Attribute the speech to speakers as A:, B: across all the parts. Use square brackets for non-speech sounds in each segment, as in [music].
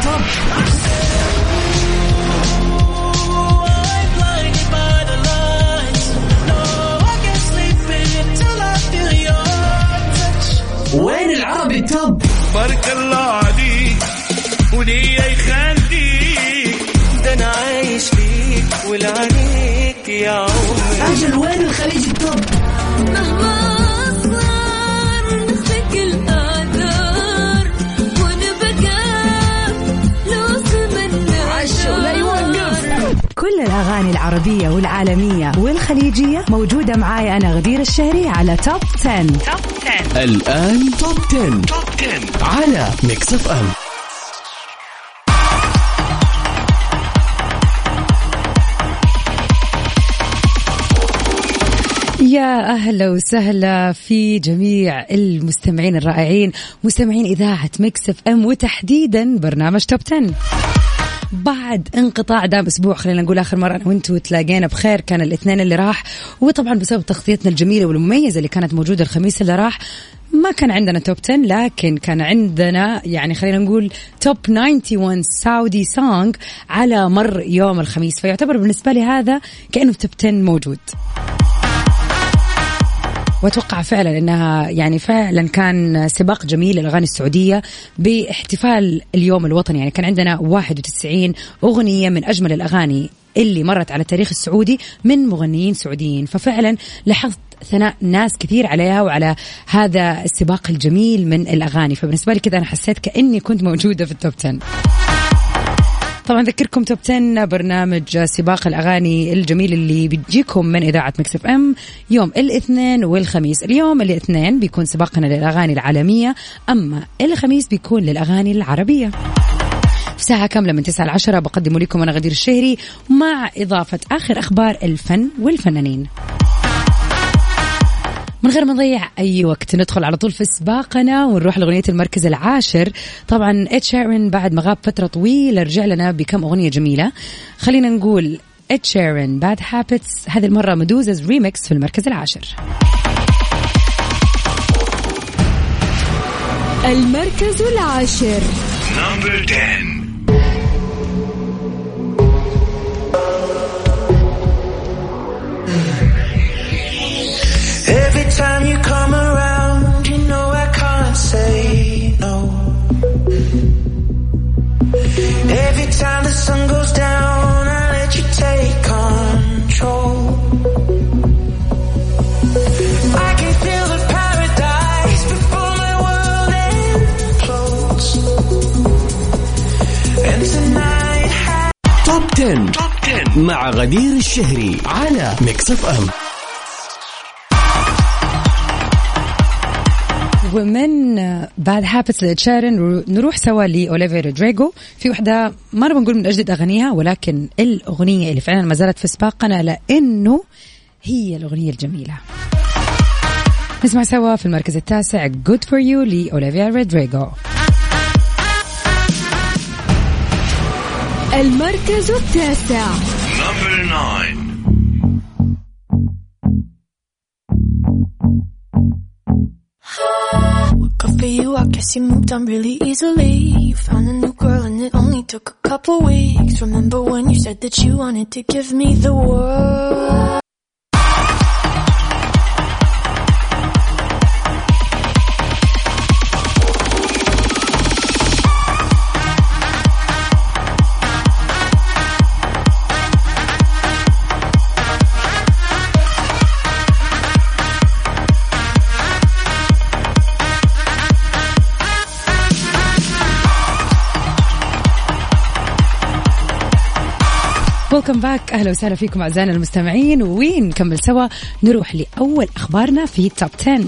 A: التوب وين العربي التوب
B: بارك الله
C: الأغاني العربية والعالمية والخليجية موجودة معاي أنا غدير الشهري على Top 10.
A: الآن Top 10. Top 10 على Mix FM
C: يا أهلا وسهلا في جميع المستمعين الرائعين مستمعين إذاعة Mix FM وتحديدا برنامج Top 10 بعد انقطاع دام أسبوع خلينا نقول آخر مرة أنا وأنتم تلاقينا بخير. كان الاثنين اللي راح وطبعا بسبب تغطيتنا الجميلة والمميزة اللي كانت موجودة الخميس اللي راح ما كان عندنا Top 10 لكن كان عندنا يعني خلينا نقول Top 91 سعودي song على مر يوم الخميس. فيعتبر بالنسبة لي هذا كأنه Top 10 موجود. وأتوقع فعلا إنها يعني فعلا كان سباق جميل للأغاني السعودية باحتفال اليوم الوطني. يعني كان عندنا 91 أغنية من أجمل الأغاني اللي مرت على التاريخ السعودي من مغنيين سعوديين. ففعلا لاحظت ثناء ناس كثير عليها وعلى هذا السباق الجميل من الأغاني. فبالنسبة لي كذا أنا حسيت كأني كنت موجودة في ال Top 10 طبعا ذكركم Top 10 برنامج سباق الأغاني الجميل اللي بيجيكم من إذاعة Mix FM يوم الاثنين والخميس. اليوم الاثنين بيكون سباقنا للأغاني العالمية أما الخميس بيكون للأغاني العربية. في ساعة كاملة من 9 ل 10 بقدم لكم أنا غدير الشهري مع إضافة آخر أخبار الفن والفنانين. من غير ما نضيع أي وقت ندخل على طول في سباقنا ونروح لأغنية المركز العاشر. طبعا اد شيرين بعد ما غاب فترة طويلة رجع لنا بكم أغنية جميلة. خلينا نقول اد شيرين Bad Habits هذه المرة Meduza remix في المركز العاشر.
D: المركز العاشر.
B: نمبر 10
A: مع غدير الشهري على Mix FM
C: ومن Bad Habits لاد شيرين نروح سوا لاوليفيا رودريجو في وحدة ما نبغى نقول من أجدد اغانيها ولكن الأغنية اللي فعلا ما زالت في سباقنا لأنه هي الأغنية الجميلة. نسمع سوا في المركز التاسع Good for You لأوليفيا رودريجو
D: المركز التاسع.
B: 9.
E: Good for you, I guess you moved on really easily. You found a new girl and it only took a couple weeks. Remember when you said that you wanted to give me the world?
C: Welcome back. أهلا وسهلا فيكم أعزائنا المستمعين. وين نكمل سوا؟ نروح لأول أخبارنا في Top 10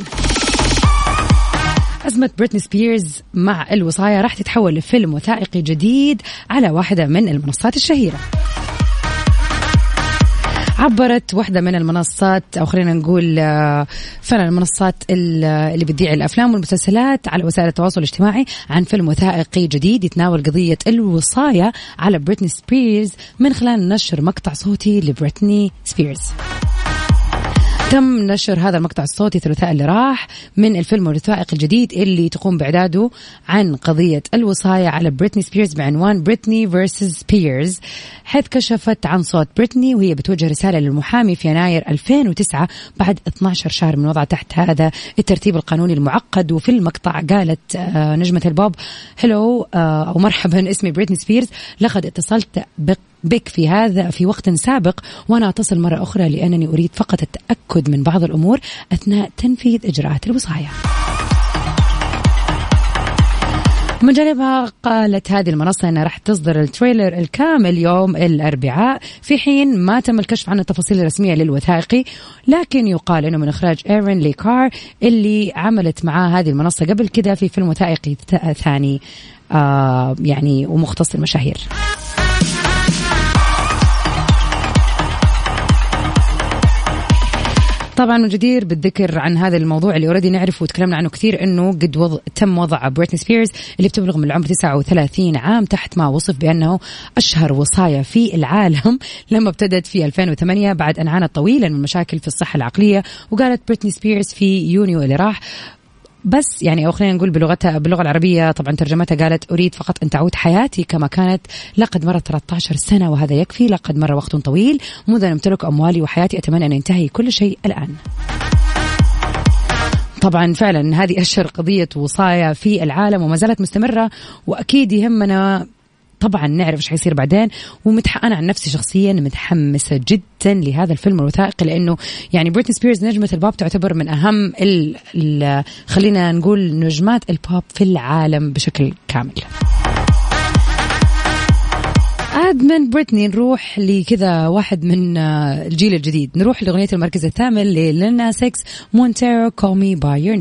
C: أزمة بريتني سبيرز مع الوصاية راح تتحول لفيلم وثائقي جديد على واحدة من المنصات الشهيرة. عبرت واحدة من المنصات أو خلينا نقول آه، فعلا المنصات ال- اللي بتذيع الأفلام والمسلسلات على وسائل التواصل الاجتماعي عن فيلم وثائقي جديد يتناول قضية الوصاية على بريتني سبيرز من خلال نشر مقطع صوتي لبريتني سبيرز. تم نشر هذا المقطع الصوتي الثلاثاء اللي راح من الفيلم الوثائقي الجديد اللي تقوم بإعداده عن قضية الوصاية على بريتني سبيرز بعنوان Britney Versus Spears حيث كشفت عن صوت بريتني وهي بتوجه رسالة للمحامي في يناير 2009 بعد 12 شهر من وضعها تحت هذا الترتيب القانوني المعقد. وفي المقطع قالت آه، نجمة البوب Hello آه، أو مرحبا اسمي بريتني سبيرز. لقد اتصلت بق بك في هذا في وقت سابق وأنا أتصل مرة أخرى لأنني أريد فقط التأكد من بعض الأمور أثناء تنفيذ إجراءات الوصاية. من جانبها قالت هذه المنصة أنها راح تصدر ال trailer الكامل يوم الأربعاء في حين ما تم الكشف عن التفاصيل الرسمية للوثائقي لكن يقال أنه من إخراج إيرين لي كار اللي عملت معاه هذه المنصة قبل كده في فيلم وثائقي ثاني آه يعني ومختص المشاهير طبعا جدير بالذكر عن هذا الموضوع اللي already نعرفه وتكلمنا عنه كثير إنه قد وضع تم وضع بريتني سبيرز اللي بتبلغ من العمر 39 عام تحت ما وصف بأنه أشهر وصايه في العالم [laughs] لما ابتدت في 2008 بعد أن عانت طويلا من مشاكل في الصحة العقلية وقالت بريتني سبيرز في يونيو اللي راح بس يعني أو خلينا نقول بلغتها باللغة العربية طبعا ترجمتها قالت أريد فقط أن تعود حياتي كما كانت لقد مرت 13 سنة وهذا يكفي لقد مر وقت طويل منذ أن امتلك أموالي وحياتي أتمنى أن ينتهي كل شيء الآن. طبعا فعلا هذه أشهر قضية وصايه في العالم وما زالت مستمرة وأكيد يهمنا طبعا نعرف إيش حيصير بعدين. ومتح... أنا عن نفسي شخصيا متحمسة جدا لهذا الفيلم الوثائقي لأنه يعني بريتني سبيرز نجمة البوب تعتبر من أهم ال... ال... خلينا نقول نجمات البوب في العالم بشكل كامل. عاد من بريتني نروح لكذا واحد من آه، الجيل الجديد. نروح لأغنية المركز الثامن ل Lil Nas X Montero Call Me By Your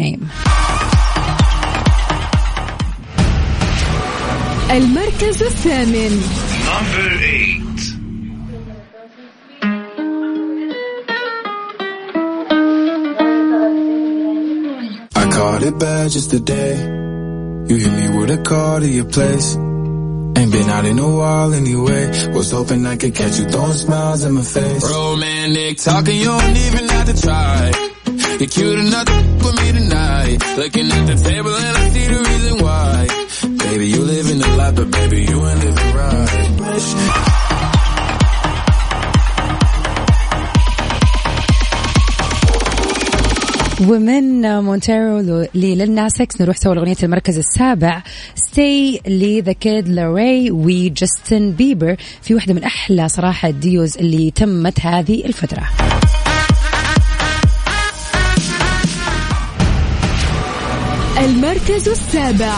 D: المركز الثامن
A: Number eight.
F: I caught it bad just today. You hit me with a call to your place. Ain't been out in a while anyway. Was hoping I could catch you throwing smiles in my face. Romantic talking, you don't even have to try. You're cute enough to f- with me tonight. Looking at the table and I see the reason why. But baby, you ain't living right.
C: ومن Montero ل Lil Nas X نروح سوا لأغنية المركز السابع. Stay ل The Kid LAROI وجاستن بيبر في واحدة من أحلى صراحة ال duos اللي تمت هذه الفترة.
D: المركز السابع.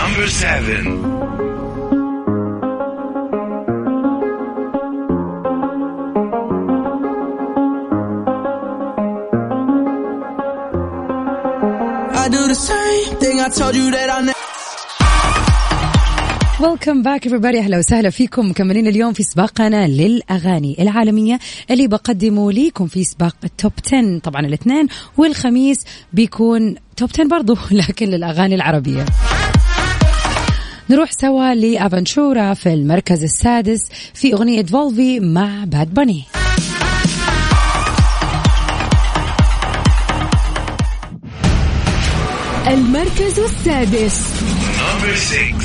A: Number seven.
F: Do the same thing I told you that I never.
C: Welcome back everybody. أهلا وسهلا فيكم. مكملين اليوم في سباقنا للأغاني العالمية اللي بقدمه ليكم في سباق ال Top 10 طبعا الاثنين والخميس بيكون Top 10 برضو [laughs] لكن للأغاني العربية. نروح سوا لأفنتورا في المركز السادس في أغنية Volví مع باد باني
D: المركز السادس
A: Number six.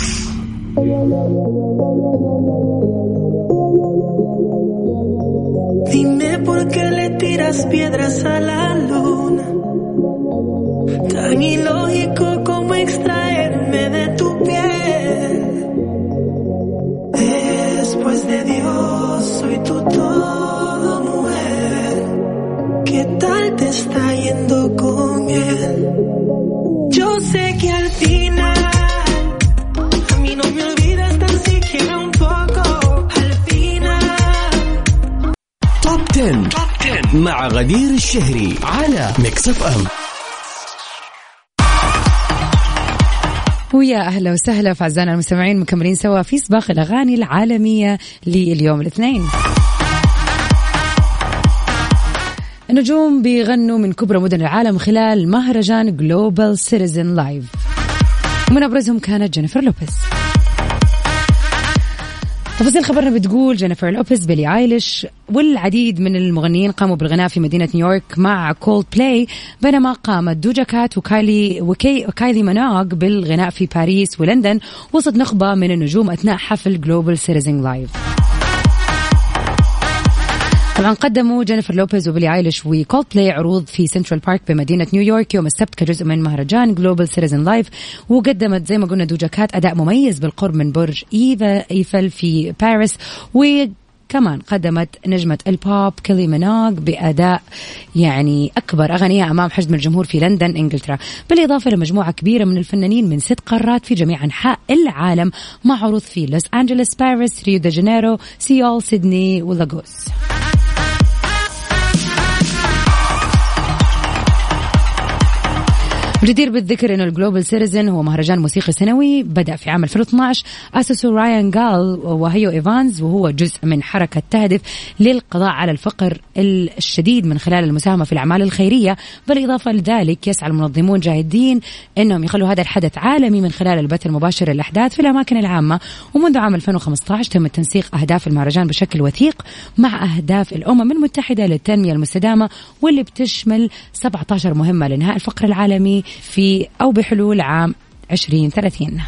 B: Dime por qué le tiras piedras a la luna. Tan ilógico como extraerme de tu piel. Después de Dios, soy tu todo, mujer. ¿Qué tal te está yendo con él? Yo sé que al final a mí no me olvidas tan siquiera un poco. Al final.
A: Top 10. Top 10 مع غدير الشهري على Mix FM
C: ويا أهلا وسهلا في اعزائنا المستمعين مكملين سوا في سباق الأغاني العالمية لليوم الاثنين. النجوم بيغنوا من كبرى مدن العالم خلال مهرجان Global Citizen Live. ومن أبرزهم كانت جينيفر لوبيز. تفاصيل خبرنا بتقول جينيفر لوبيز بيلي آيليش والعديد من المغنيين قاموا بالغناء في مدينة نيويورك مع كولد بلاي بينما قامت دوجا كات وكايلي وكي وكايلي مناغ بالغناء في باريس ولندن وسط نخبة من النجوم أثناء حفل Global Citizen Live طبعا قدموا جينيفر لوبيز وبيلي ايليش وكولد بلاي عروض في سنترال بارك بمدينة نيويورك. يوم السبت كجزء من مهرجان Global Citizen Live وقدمت زي ما قلنا دوجا كات أداء مميز بالقرب من برج إيفا إيفل في باريس. و كمان قدمت نجمة البوب كيلي مينوغ بأداء يعني أكبر أغنية أمام حجم الجمهور في لندن إنجلترا. بالإضافة لمجموعة كبيرة من الفنانين من ست قارات في جميع أنحاء العالم. مع عروض في لوس أنجلوس باريس ريو دي جانيرو سيول سيدني ولاغوس جدير بالذكر إنه ال Global Citizen هو مهرجان موسيقي سنوي بدأ في عام 2012 اسسه رايان جال وهيو إيفانز وهو جزء من حركة تهدف للقضاء على الفقر الشديد من خلال المساهمة في الأعمال الخيرية. بالإضافة لذلك يسعى المنظمون جاهدين إنهم يخلوا هذا الحدث عالمي من خلال البث المباشر للأحداث في الأماكن العامة. ومنذ عام 2015 تم تنسيق أهداف المهرجان بشكل وثيق مع أهداف الأمم المتحدة للتنمية المستدامة واللي بتشمل 17 مهمة لإنهاء الفقر العالمي. في أو بحلول عام 2030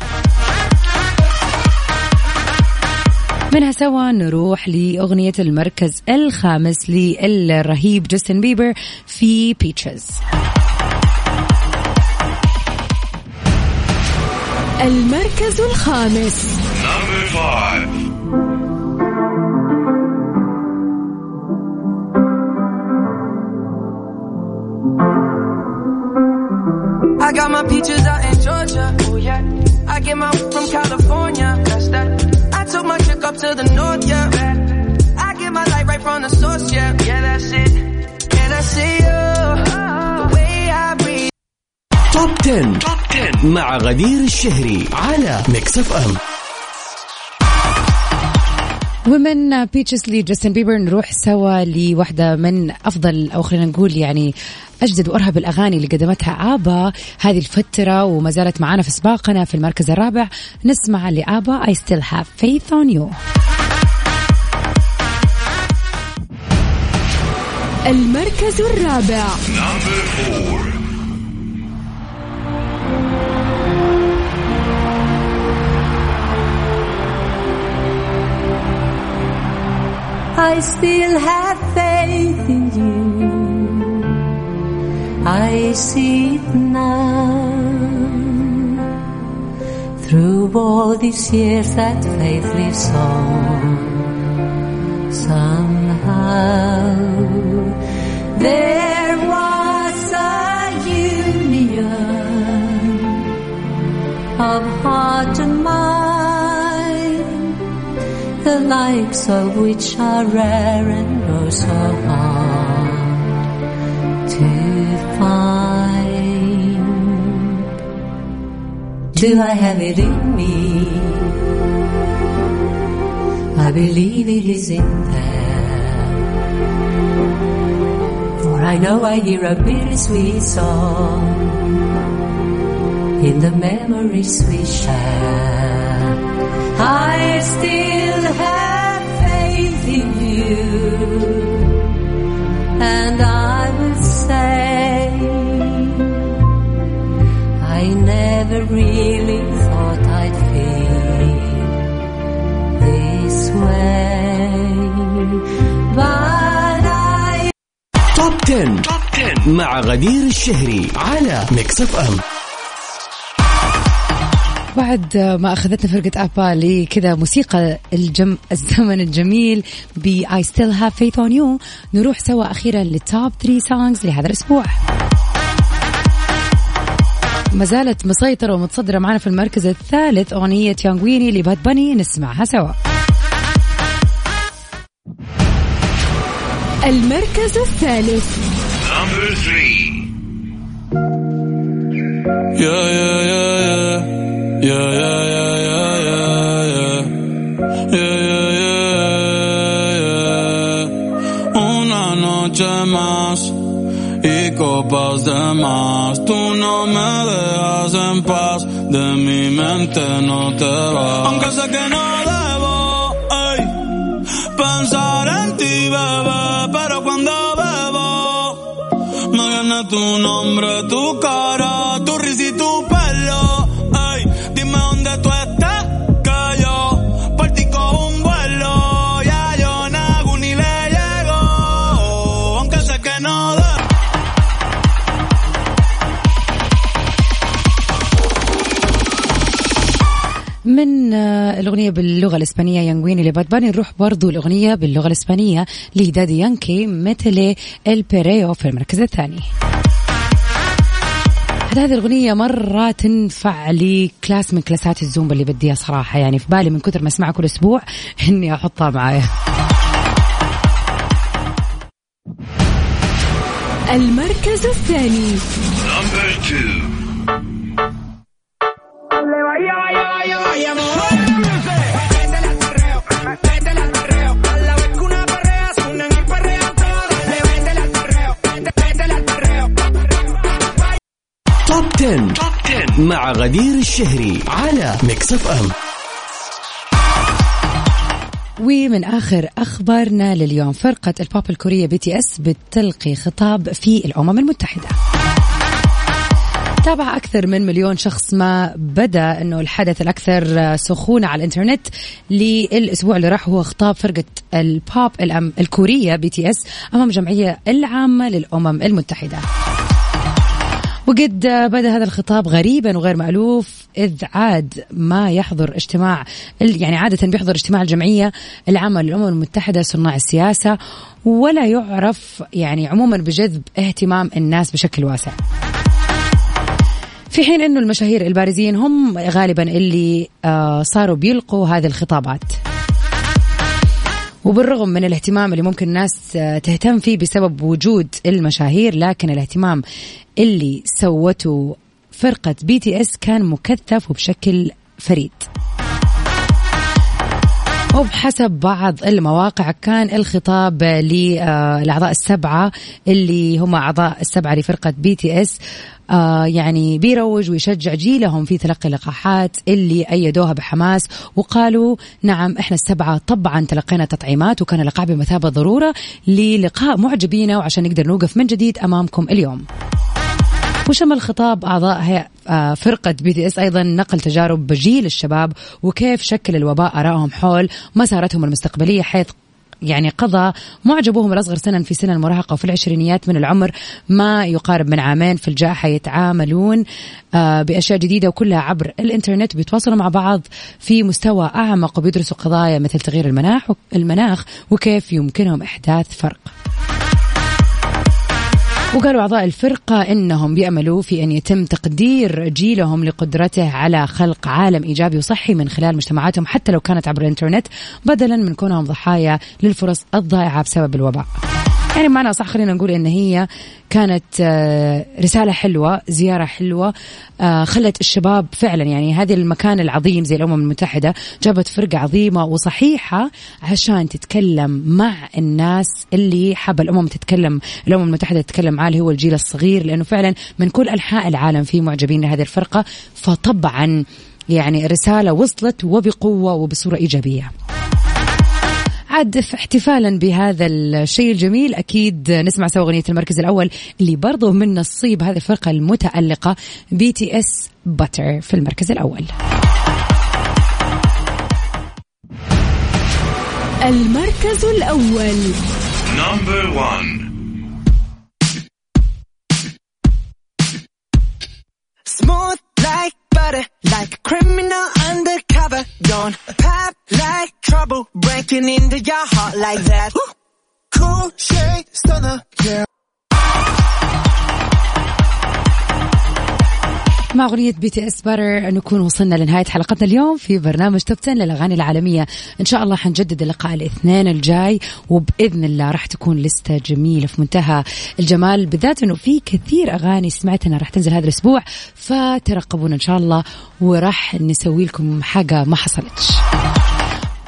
C: منها سوا نروح لأغنية المركز الخامس للرهيب جاستن بيبر في بيتشز
D: المركز الخامس.
B: I got my peaches out in Georgia. Oh yeah. I get my from California. That's that. I took my chick up to the north. Yeah. I get my light right from the source. Yeah. Yeah, that's it. And I see you. The way I breathe.
A: Top 10. Top 10 مع غدير الشهري على Mix FM
C: ومن Peaches لجاستن بيبر نروح سوا لواحدة من أفضل أو خلينا نقول يعني أجدد وأرهب الأغاني اللي قدمتها آبا هذه الفترة وما زالت معنا في سباقنا في المركز الرابع. نسمع لآبا I still have faith on you.
D: المركز الرابع.
G: I still have I see it now. Through all these years that faith lives on. Somehow there was a union of heart and mind the likes of which are rare and oh so Do I have it in me? I believe it is in there. For I know I hear a bittersweet song in the memories we share. I still have faith in you, and I never really thought I'd feel this way, but I.
A: Top 10. Top 10 مع غدير الشهري على Mix FM
C: بعد ما أخذتنا فرقة ABBA لكذا موسيقى الجم الزمن الجميل ب I still have faith in you نروح سوا أخيرا لل Top 3 songs لهذا الأسبوع ما زالت مسيطرة ومتصدرة معنا في المركز الثالث أغنية Yonaguni ل Bad Bunny نسمعها سوا
D: المركز الثالث
H: يا يا يا يا يا يا يا يا يا يا de mi mente no te va. Aunque sé que no debo ey, pensar en ti, bebé, pero cuando bebo me gana tu nombre, tu cara, tu risa y tu pelo. Ey, dime dónde tú estás
C: من آه، الأغنية باللغة الإسبانية Yonaguni ل Bad Bunny نروح برضو الأغنية باللغة الإسبانية ل Daddy Yankee Métele Al Perreo في المركز الثاني. هذه الأغنية مرة تنفع لي class من كلاسات الزومبا اللي بديها صراحة. يعني في بالي من كثر ما أسمعها كل أسبوع [laughs] إني أحطها معايا.
D: المركز الثاني.
A: مع غدير الشهري على Mix FM
C: ومن آخر أخبارنا لليوم فرقة البوب الكورية BTS بتلقي خطاب في الأمم المتحدة. تابع أكثر من مليون شخص ما بدأ أنه الحدث الأكثر سخونة على الإنترنت للأسبوع اللي راح هو خطاب فرقة البوب الكورية BTS أمام جمعية العامة للأمم المتحدة. وقد بدأ هذا الخطاب غريبا وغير مألوف إذ عاد ما يحضر اجتماع يعني عادة بيحضر اجتماع الجمعية العامة للأمم المتحدة صناع السياسة ولا يعرف يعني عموما بجذب اهتمام الناس بشكل واسع. في حين إنه المشاهير البارزين هم غالبا اللي آه صاروا بيلقوا هذه الخطابات. وبالرغم من الاهتمام اللي ممكن الناس تهتم فيه بسبب وجود المشاهير لكن الاهتمام اللي سوته فرقة BTS كان مكثف وبشكل فريد. وبحسب بعض المواقع كان الخطاب للأعضاء السبعة اللي هم أعضاء السبعة لفرقة بي تي اس آه يعني بيروج ويشجع جيلهم في تلقي اللقاحات اللي أيدوها بحماس وقالوا نعم إحنا السبعة طبعا تلقينا تطعيمات وكان اللقاح بمثابة ضرورة للقاء معجبينا وعشان نقدر نوقف من جديد أمامكم اليوم. وشمل خطاب أعضاء آه، فرقة BTS أيضا نقل تجارب جيل الشباب وكيف شكل الوباء آرائهم حول مسارتهم المستقبلية حيث يعني قضى معجبوهم الأصغر سنا في سن المراهقة وفي العشرينيات من العمر ما يقارب من عامين في الجائحة يتعاملون آه، بأشياء جديدة وكلها عبر الإنترنت وبيتواصلوا مع بعض في مستوى أعمق وبيدرسوا قضايا مثل تغيير المناخ المناخ وكيف يمكنهم إحداث فرق. وقالوا أعضاء الفرقة إنهم بيأملوا في أن يتم تقدير جيلهم لقدرته على خلق عالم إيجابي وصحي من خلال مجتمعاتهم حتى لو كانت عبر الإنترنت بدلا من كونهم ضحايا للفرص الضائعة بسبب الوباء. يعني معنى صح خلينا نقول إن هي كانت آه، رسالة حلوة زيارة حلوة آه، خلت الشباب فعلا يعني هذه المكان العظيم زي الأمم المتحدة جابت فرقة عظيمة وصحيحة عشان تتكلم مع الناس اللي حابه الأمم تتكلم الأمم المتحدة تتكلم اللي هو الجيل الصغير لأنه فعلا من كل أنحاء العالم في معجبين لهذه الفرقة فطبعا يعني الرساله وصلت وبقوة وبصورة إيجابية. عاد في احتفالا بهذا الشيء الجميل أكيد نسمع سوا أغنية المركز الأول اللي برضو من نصيب هذه الفرقة المتألقة BTS Butter في المركز الأول
D: المركز الأول
I: Number one.
B: Smooth like butter, like a criminal undercover. Gon' pop like trouble, breaking into your heart like that. Cool shade stunner, yeah.
C: مع أغنية BTS Butter نكون وصلنا لنهاية حلقتنا اليوم في برنامج Top 10 للأغاني العالمية إن شاء الله حنجدد اللقاء الاثنين الجاي وبإذن الله راح تكون لستة جميلة في منتهى الجمال بالذات أنه في كثير أغاني سمعتنا راح تنزل هذا الأسبوع فترقبونا إن شاء الله وراح نسوي لكم حاجة ما حصلتش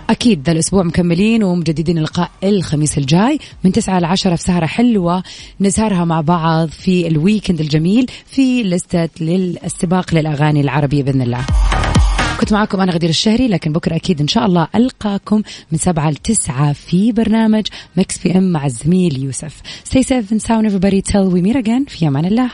C: أكيد ذا الأسبوع مكملين ومجددين اللقاء الخميس الجاي من 9 ل 10 في سهرة حلوة نسهرها مع بعض في ال weekend الجميل في لستة للسباق للأغاني العربية بإذن الله. كنت معكم أنا غدير الشهري لكن بكرة أكيد إن شاء الله ألقاكم من سبعة لتسعة في برنامج Mix PM مع الزميل يوسف. Stay safe and sound everybody. Till we meet again. في أمان الله.